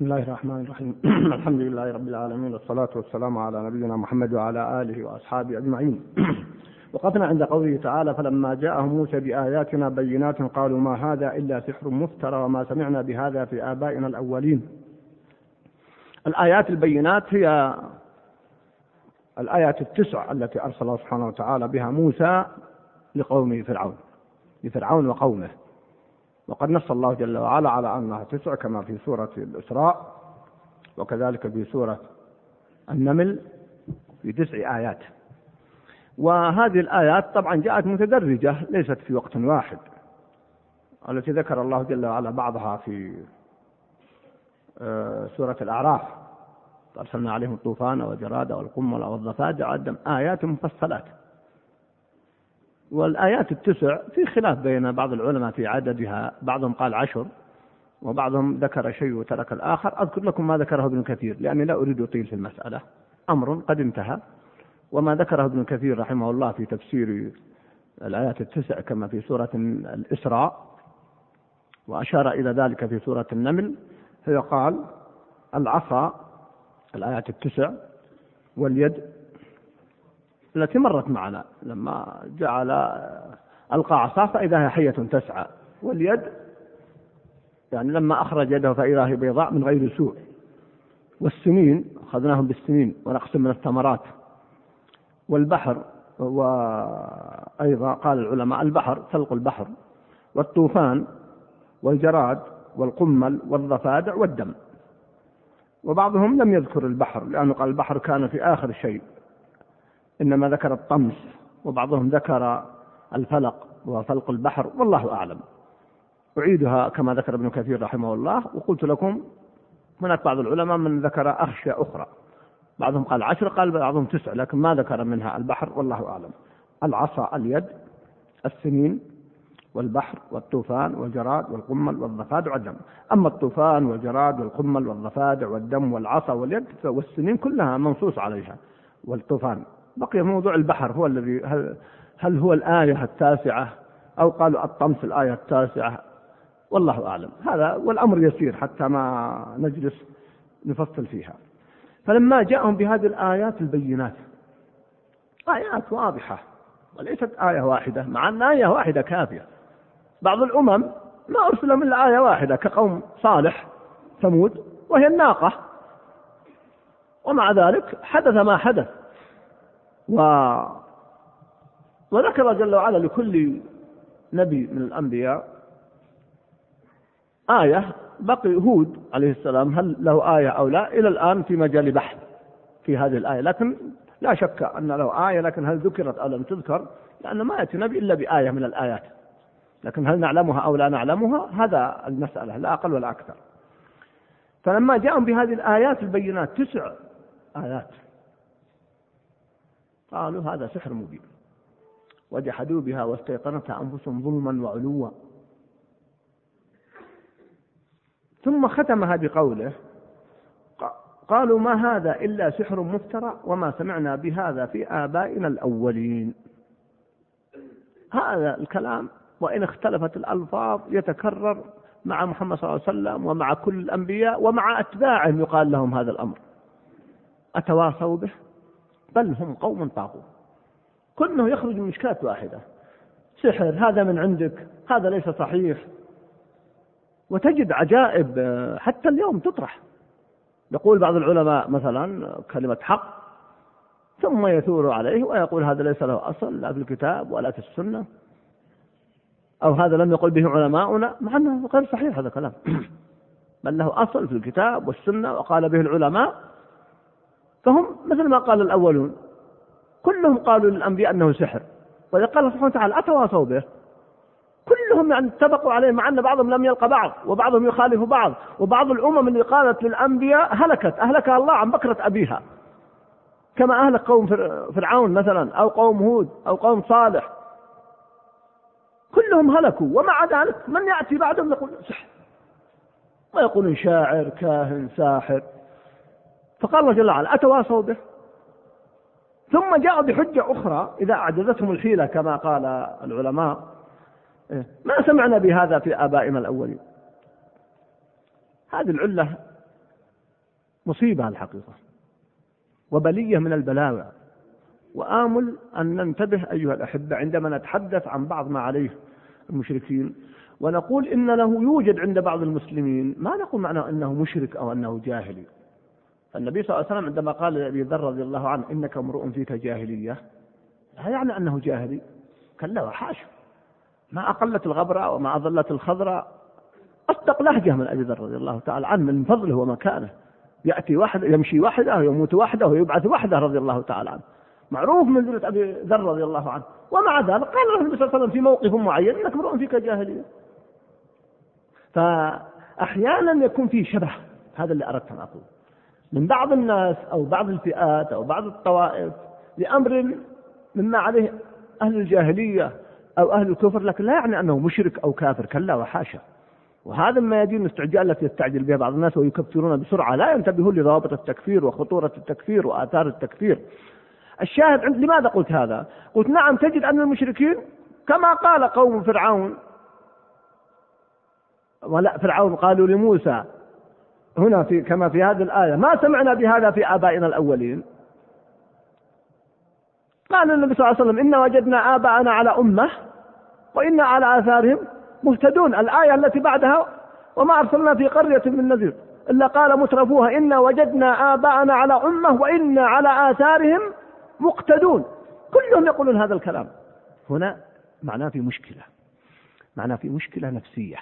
بسم الله الرحمن الرحيم. الحمد لله رب العالمين والصلاة والسلام على نبينا محمد وعلى آله وأصحابه أجمعين. وقفنا عند قوله تعالى فلما جاءهم موسى بآياتنا بينات قالوا ما هذا إلا سحر مفترى وما سمعنا بهذا في آبائنا الأولين. الآيات البينات هي الآيات التسع التي أرسل الله سبحانه وتعالى بها موسى لقومه فرعون لفرعون وقومه. وقد نص الله جل وعلا على أنها تسع كما في سورة الإسراء وكذلك في سورة النمل في تسع آيات. وهذه الآيات طبعا جاءت متدرجة ليست في وقت واحد التي ذكر الله جل وعلا بعضها في آه، سورة الأعراف. أرسلنا عليهم الطوفان والجراد والقمل والضفادع والدم آيات مفصلات. والآيات التسع في خلاف بين بعض العلماء في عددها بعضهم قال عشر وبعضهم ذكر شيء وترك الآخر. أذكر لكم ما ذكره ابن كثير لأني لا أريد أطيل في المسألة. أمر قد انتهى. وما ذكره ابن كثير رحمه الله في تفسير الآيات التسع كما في سورة الإسراء وأشار إلى ذلك في سورة النمل. فيقال العصا الآيات التسع واليد التي مرت معنا لما جعل ألقى عصاه فإذا هي حية تسعى واليد يعني لما أخرج يده فإذا هي بيضاء من غير سوء. والسنين أخذناهم بالسنين ونقص من الثمرات. والبحر وأيضا قال العلماء البحر فلق البحر. والطوفان والجراد والقمل والضفادع والدم. وبعضهم لم يذكر البحر لأنه قال البحر كان في آخر شيء. إنما ذكر الطمس وبعضهم ذكر الفلق وفلق البحر والله أعلم. أعيدها كما ذكر ابن كثير رحمه الله وقلت لكم هناك بعض العلماء من ذكر أخشى أخرى. بعضهم قال عشر قال بعضهم تسع لكن ما ذكر منها البحر والله أعلم. العصا اليد السنين والبحر والطوفان والجراد والقمل والضفادع والدم. أما الطوفان والجراد والقمل والضفادع والدم والعصا واليد والسنين كلها منصوص عليها. والطوفان. بقي موضوع البحر هو الذي هل, هل هو الآية التاسعة أو قالوا الطمس الآية التاسعة؟ والله أعلم. هذا والأمر يسير حتى ما نجلس نفصل فيها. فلما جاءهم بهذه الآيات البينات آيات واضحة وليست آية واحدة مع أن آية واحدة كافية. بعض الأمم ما أرسل من آية واحدة كقوم صالح ثمود وهي الناقة. ومع ذلك حدث ما حدث. و وذكر جل وعلا لكل نبي من الأنبياء آية بقي هود عليه السلام هل له آية أو لا؟ إلى الآن في مجال بحث في هذه الآية لكن لا شك أن له آية لكن هل ذكرت أو لم تذكر؟ لأن ما يأتي نبي إلا بآية من الآيات. لكن هل نعلمها أو لا نعلمها؟ هذا المسألة لا أقل ولا أكثر. فلما جاءهم بهذه الآيات البينات تسع آيات. قالوا هذا سحر مبين. وجحدوا بها واستيقنتها أنفسهم ظلما وعلوا. ثم ختمها بقوله قالوا ما هذا إلا سحر مفترى وما سمعنا بهذا في آبائنا الأولين. هذا الكلام وإن اختلفت الألفاظ يتكرر مع محمد صلى الله عليه وسلم ومع كل الأنبياء ومع أتباعهم يقال لهم هذا الأمر. أتواصوا به؟ بل هم قوم طاغون كله يخرج من مشكاة واحدة. سحر هذا من عندك هذا ليس صحيح. وتجد عجائب حتى اليوم تطرح. يقول بعض العلماء مثلا كلمة حق ثم يثور عليه ويقول هذا ليس له أصل لا في الكتاب ولا في السنة. أو هذا لم يقل به علماؤنا مع أنه غير صحيح هذا الكلام. بل له أصل في الكتاب والسنة وقال به العلماء. فهم مثل ما قال الأولون. كلهم قالوا للأنبياء أنه سحر. وإذا قال سبحانه وتعالى أتواصوا به. كلهم يعني اتفقوا عليه مع أن بعضهم لم يلقى بعض وبعضهم يخالف بعض وبعض الأمم اللي قالت للأنبياء هلكت أهلكها الله عن بكرة أبيها. كما أهلك قوم فرعون مثلا أو قوم هود أو قوم صالح. كلهم هلكوا ومع ذلك من يأتي بعدهم يقول سحر. ويقولون شاعر كاهن ساحر. فقال الله جل وعلا أتواصوا به؟ ثم جاءوا بحجة أخرى إذا أعجزتهم الحيلة كما قال العلماء. إيه، ما سمعنا بهذا في آبائنا الأولين. هذه العلة مصيبة الحقيقة وبلية من البلاوع وآمل أن ننتبه أيها الأحبة عندما نتحدث عن بعض ما عليه المشركين ونقول إن له يوجد عند بعض المسلمين. ما نقول معناه أنه مشرك أو أنه جاهلي. النبي صلى الله عليه وسلم عندما قال لأبي ذر رضي الله عنه إنك امرؤ فيك جاهلية لا يعني أنه جاهلي. كلا وحاشا ما أقلت الغبرة وما أظلت الخضراء أصدق لهجة من أبي ذر رضي الله تعالى عنه من فضله ومكانه. يأتي واحد يمشي وحده ويموت وحده ويبعث وحده رضي الله تعالى عنه. معروف منزلة أبي ذر رضي الله عنه. ومع ذلك قال له النبي صلى الله عليه وسلم في موقف معين إنك امرؤ فيك جاهلية. فأحيانا يكون في شبه هذا اللي أردت أن أقول. من بعض الناس أو بعض الفئات أو بعض الطوائف لأمر مما عليه أهل الجاهلية أو أهل الكفر لكن لا يعني أنه مشرك أو كافر كلا وحاشا. وهذا ما يدين الاستعجال التي يستعجل بها بعض الناس ويكفرون بسرعة لا ينتبهون لضوابط التكفير وخطورة التكفير وآثار التكفير. الشاهد عند لماذا قلت هذا؟ قلت نعم تجد أن المشركين كما قال قوم فرعون ولا فرعون قالوا لموسى هنا في كما في هذه الآية. ما سمعنا بهذا في آبائنا الأولين. قال النبي صلى الله عليه وسلم إن وجدنا آباءنا على أمة وإنا على آثارهم مهتدون. الآية التي بعدها وما أرسلنا في قرية من نذير إلا قال مترفوها إنا وجدنا آباءنا على أمة وإنا على آثارهم مقتدون. كلهم يقولون هذا الكلام. هنا معناه في مشكلة. معناه في مشكلة نفسية.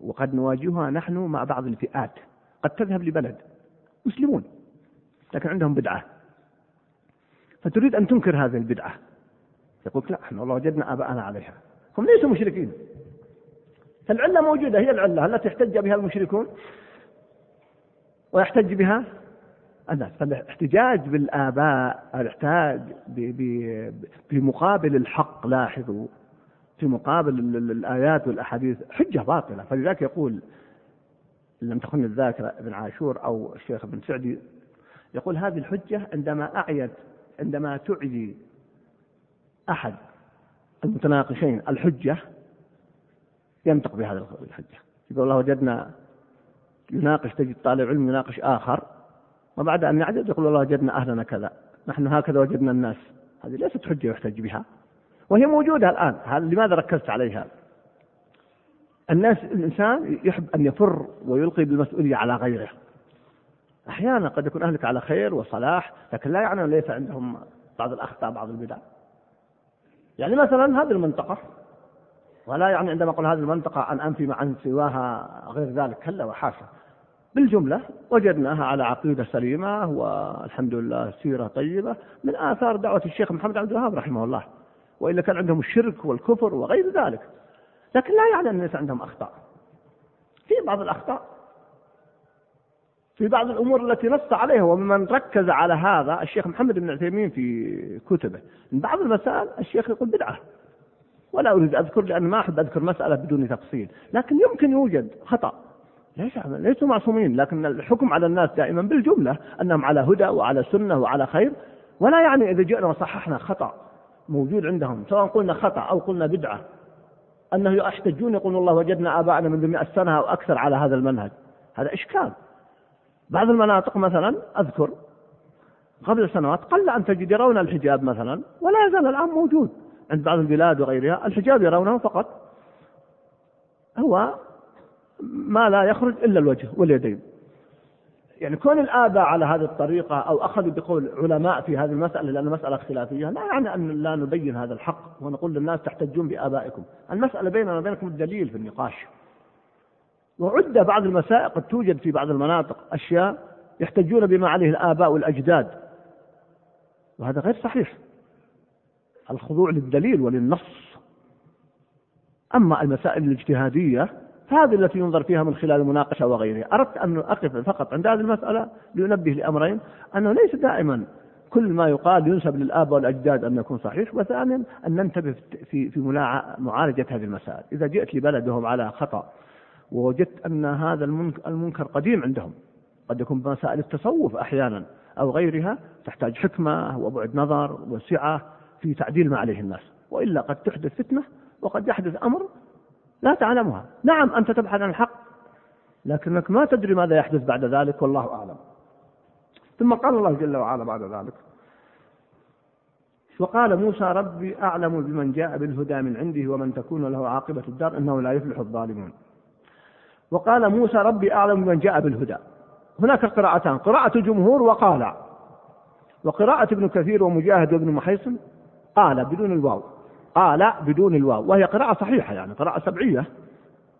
وقد نواجهها نحن مع بعض الفئات. قد تذهب لبلد. مسلمون. لكن عندهم بدعة. فتريد أن تنكر هذه البدعة. يقول لا إحنا والله وجدنا آباءنا عليها. هم ليسوا مشركين. فالعلة موجودة هي العلة. التي احتج بها المشركون؟ ويحتج بها الناس. فالاحتجاج بالآباء الاحتاج بمقابل الحق لاحظوا. في مقابل الآيات والأحاديث حجة باطلة. فلذلك يقول لم تخن الذاكرة ابن عاشور أو الشيخ ابن سعدي يقول هذه الحجة عندما أعيت عندما تعدي أحد المتناقشين الحجة ينطق بهذا الحجة. يقول الله وجدنا يناقش تجد طالب علم يناقش آخر وبعد أن يعدد يقول الله وجدنا أهلنا كذا نحن هكذا وجدنا الناس. هذه ليست حجة يحتج بها. وهي موجودة الآن. لماذا ركزت عليها؟ الناس الإنسان يحب أن يفر ويلقي بالمسؤولية على غيره. أحيانا قد يكون أهلك على خير وصلاح لكن لا يعني ليس عندهم بعض الأخطاء بعض البدع. يعني مثلا هذه المنطقة ولا يعني عندما أقول هذه المنطقة أن أنفي عن سواها غير ذلك كلا وحاشا. بالجملة وجدناها على عقيدة سليمة والحمد لله سيرة طيبة. من آثار دعوة الشيخ محمد عبد الوهاب رحمه الله. وإلا كان عندهم الشرك والكفر وغير ذلك. لكن لا يعني أن ليس عندهم أخطاء. في بعض الأخطاء. في بعض الأمور التي نص عليها ومن ركز على هذا الشيخ محمد بن عثيمين في كتبه. من بعض المسائل الشيخ يقول بدعة. ولا أريد أذكر لأن ما أحب أذكر مسألة بدون تفصيل. لكن يمكن يوجد خطأ. ليس ليسوا معصومين. لكن الحكم على الناس دائما بالجملة أنهم على هدى وعلى سنة وعلى خير. ولا يعني إذا جئنا وصححنا خطأ. موجود عندهم سواء قلنا خطأ أو قلنا بدعة. أنه يحتجون يقولون الله وجدنا آباءنا منذ مئة سنة أو أكثر على هذا المنهج. هذا إشكال. بعض المناطق مثلا أذكر قبل سنوات قل أن تجد يرون الحجاب مثلا ولا يزال الآن موجود. عند بعض البلاد وغيرها الحجاب يرونه فقط. هو ما لا يخرج إلا الوجه واليدين. يعني كون الآباء على هذه الطريقة أو أخذوا بقول علماء في هذه المسألة لأن مسألة اختلافية لا يعني أن لا نبين هذا الحق ونقول للناس تحتجون بآبائكم. المسألة بيننا وبينكم الدليل في النقاش. وعد بعض المسائل قد توجد في بعض المناطق أشياء يحتجون بما عليه الآباء والأجداد. وهذا غير صحيح. الخضوع للدليل وللنص. أما المسائل الاجتهادية فهذه التي ينظر فيها من خلال المناقشة وغيرها. أردت أن أقف فقط عند هذه المسألة لأنبه لأمرين. أنه ليس دائما كل ما يقال ينسب للآباء والأجداد أن يكون صحيح وثانيا أن ننتبه في في معالجة هذه المسائل. إذا جئت لبلدهم على خطأ ووجدت أن هذا المنكر قديم عندهم قد يكون بمسائل التصوف أحيانا أو غيرها تحتاج حكمة وبعد نظر وسعة في تعديل ما عليه الناس. وإلا قد تحدث فتنة وقد يحدث أمر لا تعلمها. نعم أنت تبحث عن الحق لكنك ما تدري ماذا يحدث بعد ذلك والله أعلم. ثم قال الله جل وعلا بعد ذلك وقال موسى ربي أعلم بمن جاء بالهدى من عنده ومن تكون له عاقبة الدار إنه لا يفلح الظالمون. وقال موسى ربي أعلم بمن جاء بالهدى. هناك قراءتان قراءة الجمهور وقال وقراءة ابن كثير ومجاهد وابن محيصن قال بدون الواو قال بدون الواو وهي قراءة صحيحة يعني قراءة سبعية.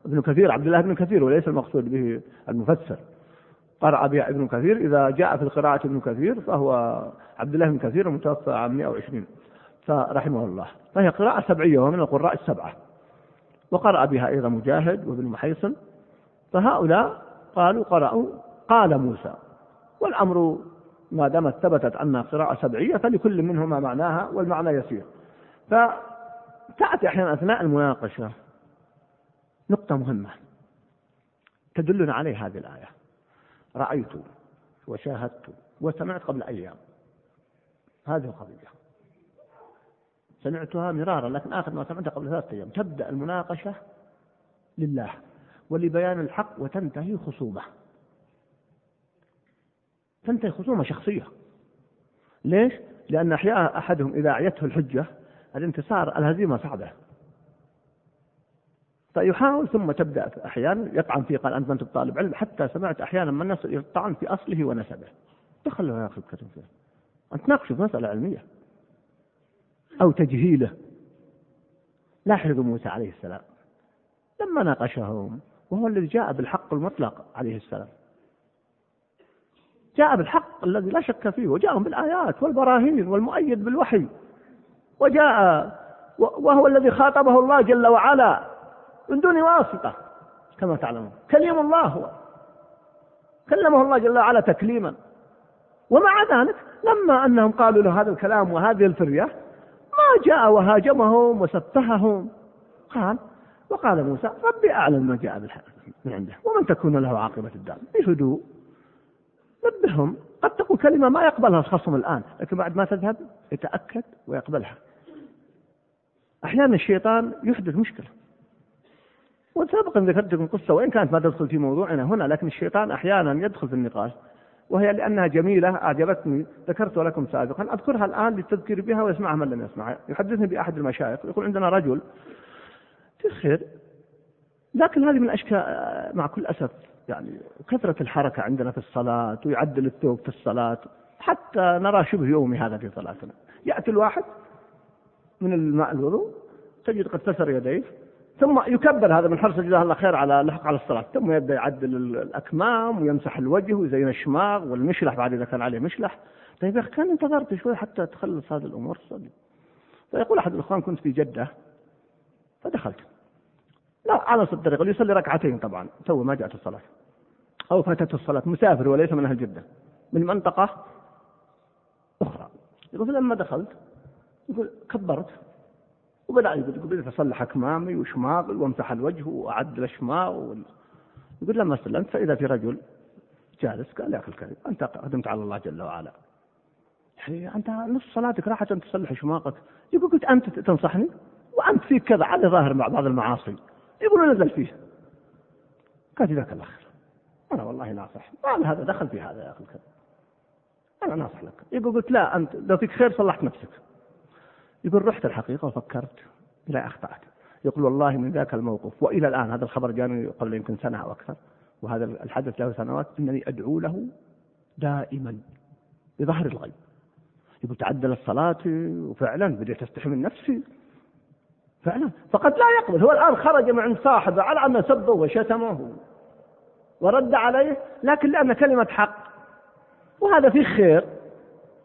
ابن كثير عبد الله بن كثير وليس المقصود به المفسر. قرأ بها ابن كثير إذا جاء في القراءة ابن كثير فهو عبد الله بن كثير المتوفى عام 120 فرحمه الله. فهي قراءة سبعية ومن القراء السبعة. وقرأ بها أيضا مجاهد وابن محيصن. فهؤلاء قالوا قرأوا قال موسى. والأمر ما دامت ثبتت أنها قراءة سبعية فلكل منهما معناها والمعنى يسير. فتأتي أحيانا أثناء المناقشة نقطة مهمة تدلنا عليه هذه الآية. رأيت وشاهدت وسمعت قبل أيام. هذه القضية. سمعتها مرارا لكن آخر ما سمعتها قبل ثلاثة أيام. تبدأ المناقشة لله ولبيان الحق وتنتهي خصومة. تنتهي خصومة شخصية. ليش؟ لأن أحيانا أحدهم إذا أعيته الحجة الانتصار الهزيمة صعبة. فيحاول ثم تبدأ أحيانا يطعن فيه قال أنت ما أنت طالب علم حتى سمعت أحيانا من الناس يطعن في أصله ونسبه. دخل يا أخي الكتب فيه أنت ناقشه في مسألة علمية. أو تجهيله. لاحظوا موسى عليه السلام. لما ناقشهم وهو الذي جاء بالحق المطلق عليه السلام. جاء بالحق الذي لا شك فيه وجاءهم بالآيات والبراهين والمؤيد بالوحي. وجاء وهو الذي خاطبه الله جل وعلا من دون واسطة كما تعلمون. كليم الله هو. كلمه الله جل وعلا تكليما. ومع ذلك لما أنهم قالوا له هذا الكلام وهذه الفرية ما جاء وهاجمهم وسفههم. قال وقال موسى ربي أعلم ما جاء بالحق من عنده ومن تكون له عاقبة الدار. بهدوء. نبههم. قد تقول كلمة ما يقبلها الخصم الآن لكن بعد ما تذهب يتأكد ويقبلها. أحيانا الشيطان يحدث مشكلة. وسابقا ذكرت لكم قصة وإن كانت ما تدخل في موضوعنا هنا لكن الشيطان أحيانا يدخل في النقاش وهي لأنها جميلة أعجبتني ذكرت لكم سابقا. أذكرها الآن للتذكير بها ويسمعها من لم يسمعها يحدثني بأحد المشايخ يقول عندنا رجل في خير لكن هذه من أشكال مع كل أسف يعني كثرة الحركة عندنا في الصلاة ويعدل الثوب في الصلاة حتى نرى شبه يومي هذا في صلاتنا. يأتي الواحد من الماء الوضوء تجد قد كسر يديه ثم يكبر هذا من حرص جزاه الله خير على لحق على الصلاة ثم يبدأ يعدل الأكمام ويمسح الوجه ويزين الشماغ والمشلح بعد إذا كان عليه مشلح. طيب يا أخي كان انتظرت شوي حتى تخلص هذه الأمور صلي فيقول أحد الإخوان كنت في جدة. فدخلت. لا على نفس الطريقة يصلي ركعتين طبعا تو ما جاءت الصلاة. أو فاتته الصلاة مسافر وليس من أهل جدة من منطقة أخرى. يقول لما دخلت يقول كبرت. وبدأ يقول بدأت أصلح أكمامي وشماغي وامسح الوجه وأعدل الشماغ يقول لما سلمت فإذا في رجل جالس قال يا أخي الكريم أنت قدمت على الله جل وعلا. يعني أنت نص صلاتك راحت أن تصلح شماغك. يقول قلت أنت تنصحني؟ وأنت فيك كذا على ظاهر مع بعض المعاصي. يقول نزل فيه. قال جزاك الله خير. أنا والله ناصح. ما هذا دخل في هذا يا أخي الكريم. أنا ناصح لك. يقول قلت لا أنت لو فيك خير صلحت نفسك. يقول رحت الحقيقة وفكرت لا أخطأت. يقول والله من ذاك الموقف وإلى الآن هذا الخبر جاني قبل يمكن سنة أو أكثر وهذا الحدث له سنوات إنني أدعو له دائما بظهر الغيب. يقول تعدل الصلاة وفعلا بديت أستحي من نفسي. فعلا. فقد لا يقبل. هو الآن خرج من صاحبه على أن سبه وشتمه ورد عليه لكن لأن كلمة حق. وهذا فيه خير.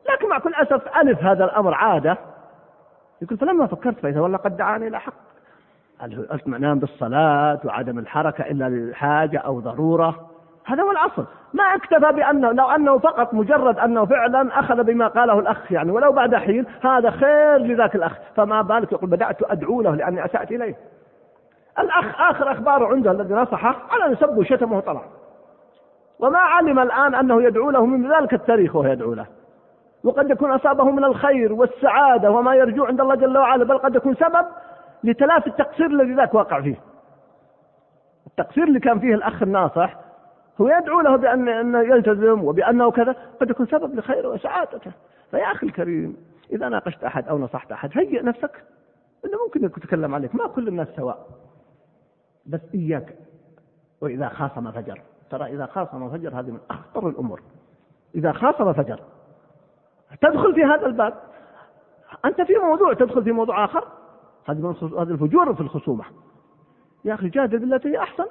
لكن مع كل أسف ألف هذا الأمر عادة. يقول فلما فكرت فإذا والله قد دعاني إلى حق. الاطمئنان بالصلاة وعدم الحركة إلا لحاجة أو ضرورة. هذا هو الأصل. ما اكتفى بأنه لو أنه فقط مجرد أنه فعلا أخذ بما قاله الأخ يعني ولو بعد حين هذا خير لذاك الأخ. فما بالك؟ يقول بدأت أدعو له لأني أسأت إليه. الأخ آخر أخباره عنده الذي نصحه على يسب وشتمه وطلع وما علم الآن أنه يدعو له من ذلك التاريخ وهو يدعو له. وقد يكون أصابه من الخير والسعادة وما يرجو عند الله جل وعلا بل قد يكون سبب لتلافي التقصير الذي ذاك واقع فيه. التقصير اللي كان فيه الأخ الناصح هو يدعو له بأن أنه يلتزم وبأنه كذا قد يكون سبب لخيره وسعادته. فيا أخي الكريم إذا ناقشت أحد أو نصحت أحد هيئ نفسك إنه ممكن يتكلم عليك ما كل الناس سواء. بس إياك. وإذا خاصم فجر. ترى إذا خاصم فجر هذه من أخطر الأمور. إذا خاصم فجر. تدخل في هذا الباب. أنت في موضوع تدخل في موضوع آخر. هذه هذا الفجور في الخصومة. يا أخي جادل بالتي هي أحسن.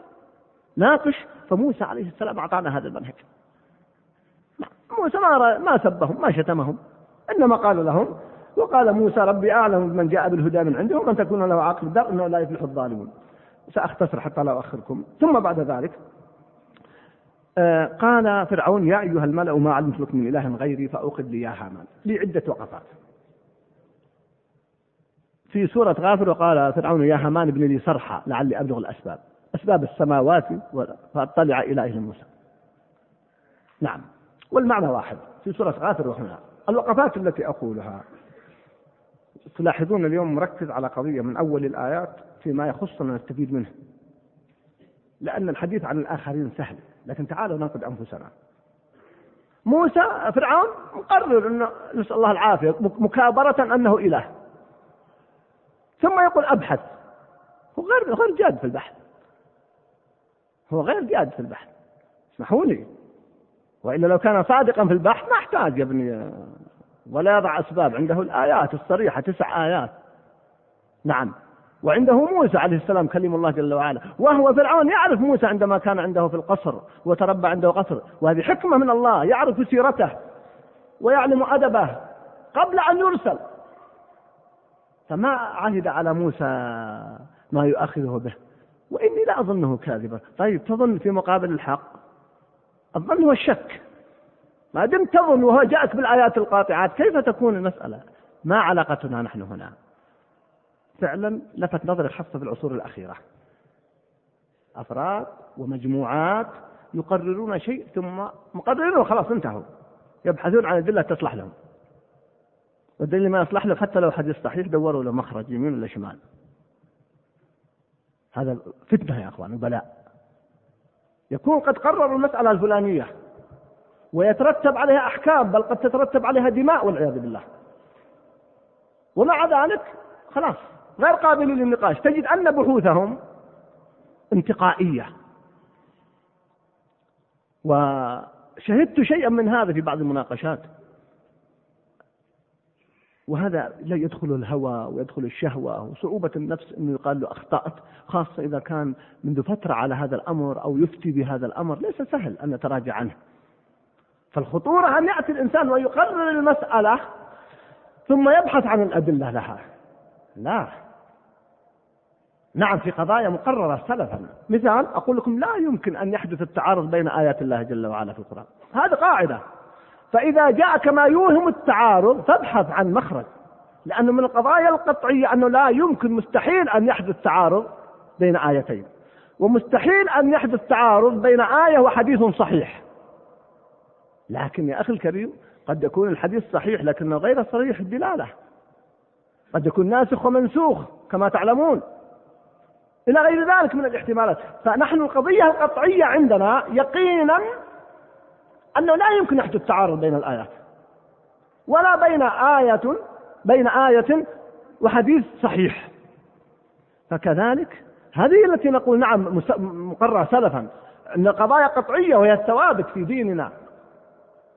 ناقش. فموسى عليه السلام أعطانا هذا المنهج. موسى ما ما سبهم ما شتمهم. إنما قال لهم وقال موسى ربي أعلم بمن جاء بالهدى من عنده ومن تكون له عاقب الدار إنه لا يفلح الظالمون. سأختصر حتى لا أؤخركم. ثم بعد ذلك قال فرعون يا أيها الملأ ما علمت لكم من إله غيري فأوقد لي يا هامان. لي عدة وقفات. في سورة غافر وقال فرعون يا هامان ابن لي صرحا لعلي أبلغ الأسباب. أسباب السماوات فأطلع إلى إله موسى. نعم. والمعنى واحد في سورة غافر وهنا الوقفات التي أقولها. تلاحظون اليوم مركز على قضية من أول الآيات فيما يخصنا نستفيد منه. لأن الحديث عن الآخرين سهل. لكن تعالوا ننقد أنفسنا. موسى فرعون مقرر أنه نسأل الله العافية مكابرة أنه إله. ثم يقول أبحث. هو غير غير جاد في البحث. هو غير جاد في البحث. اسمحوا لي وإلا لو كان صادقا في البحث ما أحتاج يا ابني. ولا يضع أسباب عنده. الآيات الصريحة تسع آيات. نعم. وعنده موسى عليه السلام كلم الله جل وعلا. وهو فرعون يعرف موسى عندما كان عنده في القصر وتربى عنده قصر. وهذه حكمة من الله يعرف سيرته ويعلم أدبه قبل أن يرسل. فما عهد على موسى ما يؤاخذه به. وإني لا أظنه كاذبا. طيب تظن في مقابل الحق؟ الظن هو الشك ما دمت تظن وهو جاءت بالآيات القاطعات. كيف تكون المسألة؟ ما علاقتنا نحن هنا؟ فعلا لفت نظري خاصة في العصور الأخيرة. أفراد ومجموعات يقررون شيء ثم مقررون خلاص انتهوا. يبحثون عن أدلة تصلح لهم. والدليل ما يصلح له حتى لو حديث صحيح دوروا له مخرج يمين ولا شمال. هذا فتنة يا أخوان وبلاء. يكون قد قرروا المسألة الفلانية ويترتب عليها أحكام بل قد تترتب عليها دماء والعياذ بالله. ومع ذلك خلاص. غير قابلين للنقاش. تجد أن بحوثهم انتقائية. وشهدت شيئا من هذا في بعض المناقشات. وهذا لا يدخل الهوى ويدخل الشهوة. وصعوبة النفس أنه يقال له أخطأت خاصة إذا كان منذ فترة على هذا الأمر أو يفتي بهذا الأمر. ليس سهل أن نتراجع عنه. فالخطورة أن يأتي الإنسان ويقرر المسألة ثم يبحث عن الأدلة لها. لا. نعم في قضايا مقررة سلفا. مثال أقول لكم لا يمكن أن يحدث التعارض بين آيات الله جل وعلا في القرآن. هذه قاعدة. فإذا جاءك ما يوهم التعارض فابحث عن مخرج. لأنه من القضايا القطعية أنه لا يمكن مستحيل أن يحدث تعارض بين آيتين. ومستحيل أن يحدث تعارض بين آية وحديث صحيح. لكن يا أخي الكريم قد يكون الحديث صحيح لكنه غير صريح الدلالة. قد يكون ناسخ ومنسوخ كما تعلمون. إلى غير ذلك من الاحتمالات. فنحن القضية القطعية عندنا يقينا أنه لا يمكن يحدث تعارض بين الآيات. ولا بين آية بين آية وحديث صحيح. فكذلك هذه التي نقول نعم مقررة سلفا أن القضايا قطعية وهي الثوابت في ديننا.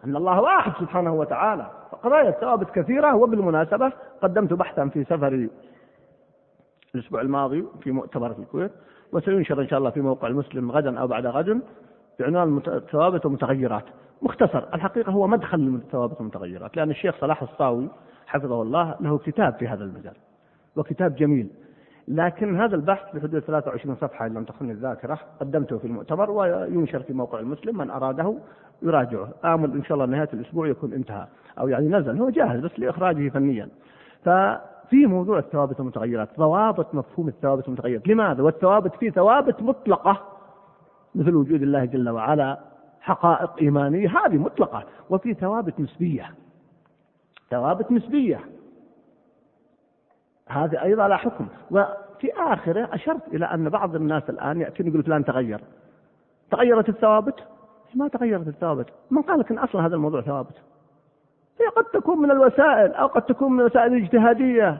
أن الله واحد سبحانه وتعالى. فقضايا الثوابت كثيرة وبالمناسبة قدمت بحثا في سفري الأسبوع الماضي في مؤتمر في الكويت وسينشر إن شاء الله في موقع المسلم غدا أو بعد غد بعنوان الثوابت والمتغيرات مختصر الحقيقة هو مدخل للثوابت والمتغيرات لأن الشيخ صلاح الصاوي حفظه الله له كتاب في هذا المجال وكتاب جميل. لكن هذا البحث بحدود 23 صفحة إن لم تخن الذاكرة قدمته في المؤتمر وينشر في موقع المسلم من أراده يراجعه. آمل إن شاء الله نهاية الأسبوع يكون انتهى أو يعني نزل هو جاهز بس لإخراجه فنيا. ففي موضوع الثوابت والمتغيرات ضوابط مفهوم الثوابت والمتغيرات. لماذا؟ والثوابت في ثوابت مطلقة مثل وجود الله جل وعلا حقائق إيمانية هذه مطلقة. وفي ثوابت نسبية. ثوابت نسبية. هذه أيضا لا حكم. وفي آخره أشرت إلى أن بعض الناس الآن يأتون يقول فلان تغير. تغيرت الثوابت؟ ما تغيرت الثوابت. من قال لك إن أصلا هذا الموضوع ثوابت؟ هي قد تكون من الوسائل أو قد تكون من الوسائل الاجتهادية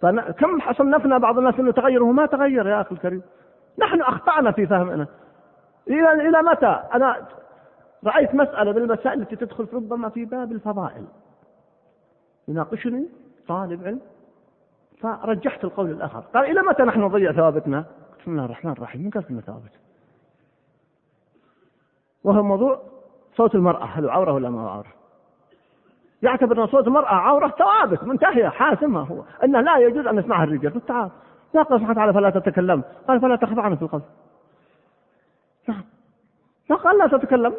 فكم صنفنا بعض الناس إنه تغير وهو ما تغير يا أخي الكريم نحن أخطأنا في فهمنا إلى إلى متى أنا رأيت مسألة من المسائل التي تدخل ربما في باب الفضائل يناقشني طالب علم فرجحت القول الآخر قال إلى متى نحن نضيع ثوابتنا؟ بسم الله الرحمن الرحيم من قال كلمة ثوابت؟ وهو موضوع صوت المرأة هل عورة ولا ما عورة؟ يعتبر أن صوت المرأة عورة ثوابت منتهية حاسمة هو. أنه لا يجوز أن يسمعها الرجال. تعال. لا قال سبحانه وتعالى فلا تتكلم. قال فلا تخضعن في القول نعم. لا قال لا تتكلم.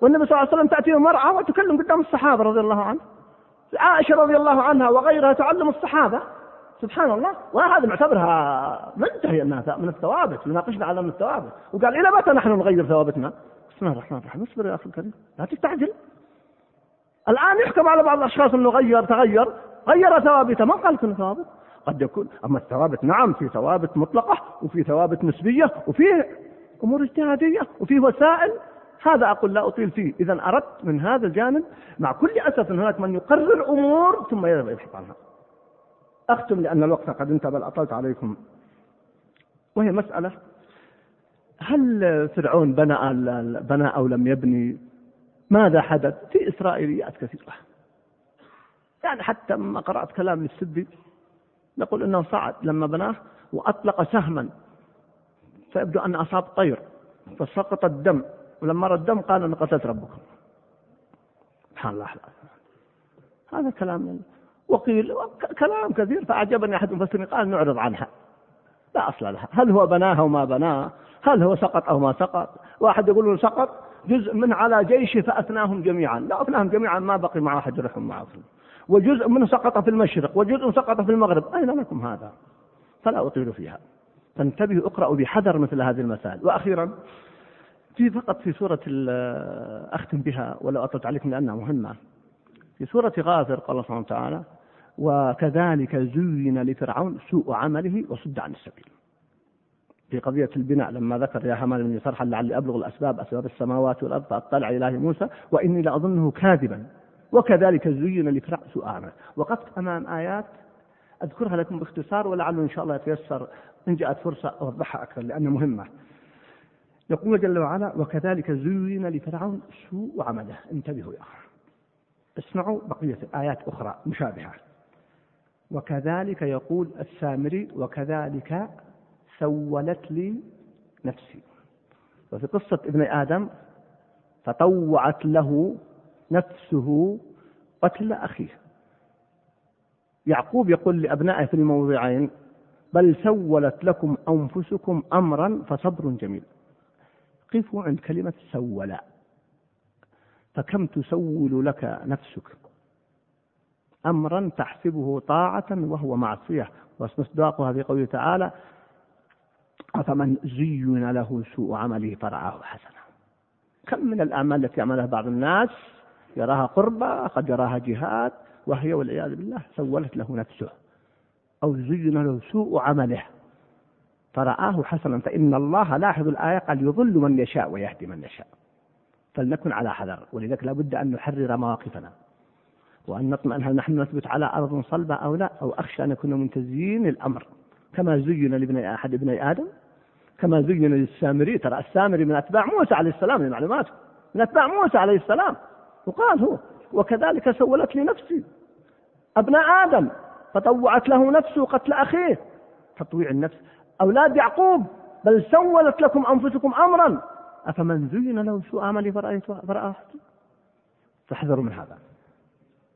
والنبي صلى الله عليه وسلم تأتي المرأة وتكلم قدام الصحابة رضي الله عنه. عائشة رضي الله عنها وغيرها تعلم الصحابة. سبحان الله. وهذا معتبرها منتهي أنها من الثوابت يناقشنا على من الثوابت. وقال إلى متى نحن نغير ثوابتنا؟ بسم الله الرحمن الرحيم. اصبر يا أخي الكريم. لا تستعجل. الآن يحكم على بعض الأشخاص إنه غير تغير. غير ثوابته. ما قال كل ثوابت. قد يكون أما الثوابت نعم في ثوابت مطلقة وفي ثوابت نسبية وفي أمور اجتهادية وفي وسائل. هذا أقول لا أطيل فيه. إذا أردت من هذا الجانب مع كل أسف إن هناك من يقرر أمور ثم يذهب يبحث عنها. أختم لأن الوقت قد انتهى بل أطلت عليكم. وهي مسألة هل فرعون بنى بنى أو لم يبني؟ ماذا حدث؟ في إسرائيليات كثيرة. يعني حتى لما قرأت كلام للسدي نقول إنه صعد لما بناه وأطلق سهما. فيبدو أن أصاب طير فسقط الدم. ولما رد الدم قال أنا قتلت ربكم. سبحان الله. هذا كلام وقيل كلام كثير. فأعجبني أحد المفسرين قال نعرض عنها. لا أصل لها. هل هو بناها وما بناه؟ هل هو سقط أو ما سقط؟ واحد يقول له سقط جزء من على جيشه فأثناهم جميعا. لا أثناهم جميعا ما بقي مع أحد يرحم معه وجزء منه سقط في المشرق وجزء سقط في المغرب. أين لكم هذا؟ فلا أطيل فيها. فانتبهوا اقرأوا بحذر مثل هذه المسائل. وأخيرا في فقط في سورة أختم بها ولا أطلت عليكم لأنها مهمة. في سورة غافر قال الله سبحانه وتعالى وكذلك زين لفرعون سوء عمله وصد عن السبيل. في قضية البناء لما ذكر يا هامان بن صرحا لعلي أبلغ الأسباب أسباب السماوات والأرض فأطلع إلى موسى وإني لأظنه كاذبا. وكذلك زين لفرعون عمله وقفت أمام آيات أذكرها لكم باختصار ولعله إن شاء الله يتيسر. إن جاءت فرصة أوضحها أكثر لأنها مهمة. يقول جل وعلا وكذلك زين لفرعون سوء عمله. انتبهوا يا أخي. اسمعوا بقية آيات أخرى مشابهة. وكذلك يقول السامري وكذلك سولت لي نفسي. وفي قصة ابن آدم فطوعت له نفسه قتل أخيه. يعقوب يقول لأبنائه في الموضعين بل سولت لكم أنفسكم أمرا فصبر جميل. قفوا عند كلمة سولا. فكم تسول لك نفسك؟ أمرا تحسبه طاعة وهو معصية. ومصداقها في قوله تعالى أفمن زين له سوء عمله فرعاه حسنا. كم من الأعمال التي يعملها بعض الناس؟ يراها قربة قد يراها جهاد وهي والعياذ بالله سولت له نفسه. أو زين له سوء عمله. فرآه حسنا. فإن الله لاحظ الآية قال يضل من يشاء ويهدي من يشاء. فلنكن على حذر. ولذلك لا بد أن نحرر مواقفنا. وأن نطمئن هل نحن نثبت على أرض صلبة أو لا أو أخشى أن نكون من تزيين الأمر. كما زين لابن أحد ابني آدم كما زين للسامري ترى السامري من أتباع موسى عليه السلام لمعلوماته من أتباع موسى عليه السلام. وقال هو وكذلك سولت لي نفسي. أبناء آدم فطوعت له نفسه قتل أخيه. تطويع النفس. أولاد يعقوب بل سولت لكم أنفسكم أمرا. أفمن زين له سوء عمله فرأى فاحذروا من هذا.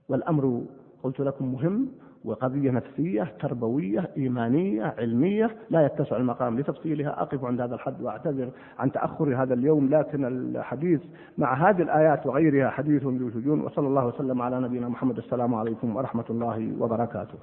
والأمر قلت لكم مهم. وقضية نفسية تربوية إيمانية علمية لا يتسع المقام لتفصيلها. أقف عند هذا الحد وأعتذر عن تأخر هذا اليوم لكن الحديث مع هذه الآيات وغيرها حديث ذو وصلى الله وسلم على نبينا محمد. السلام عليكم ورحمة الله وبركاته.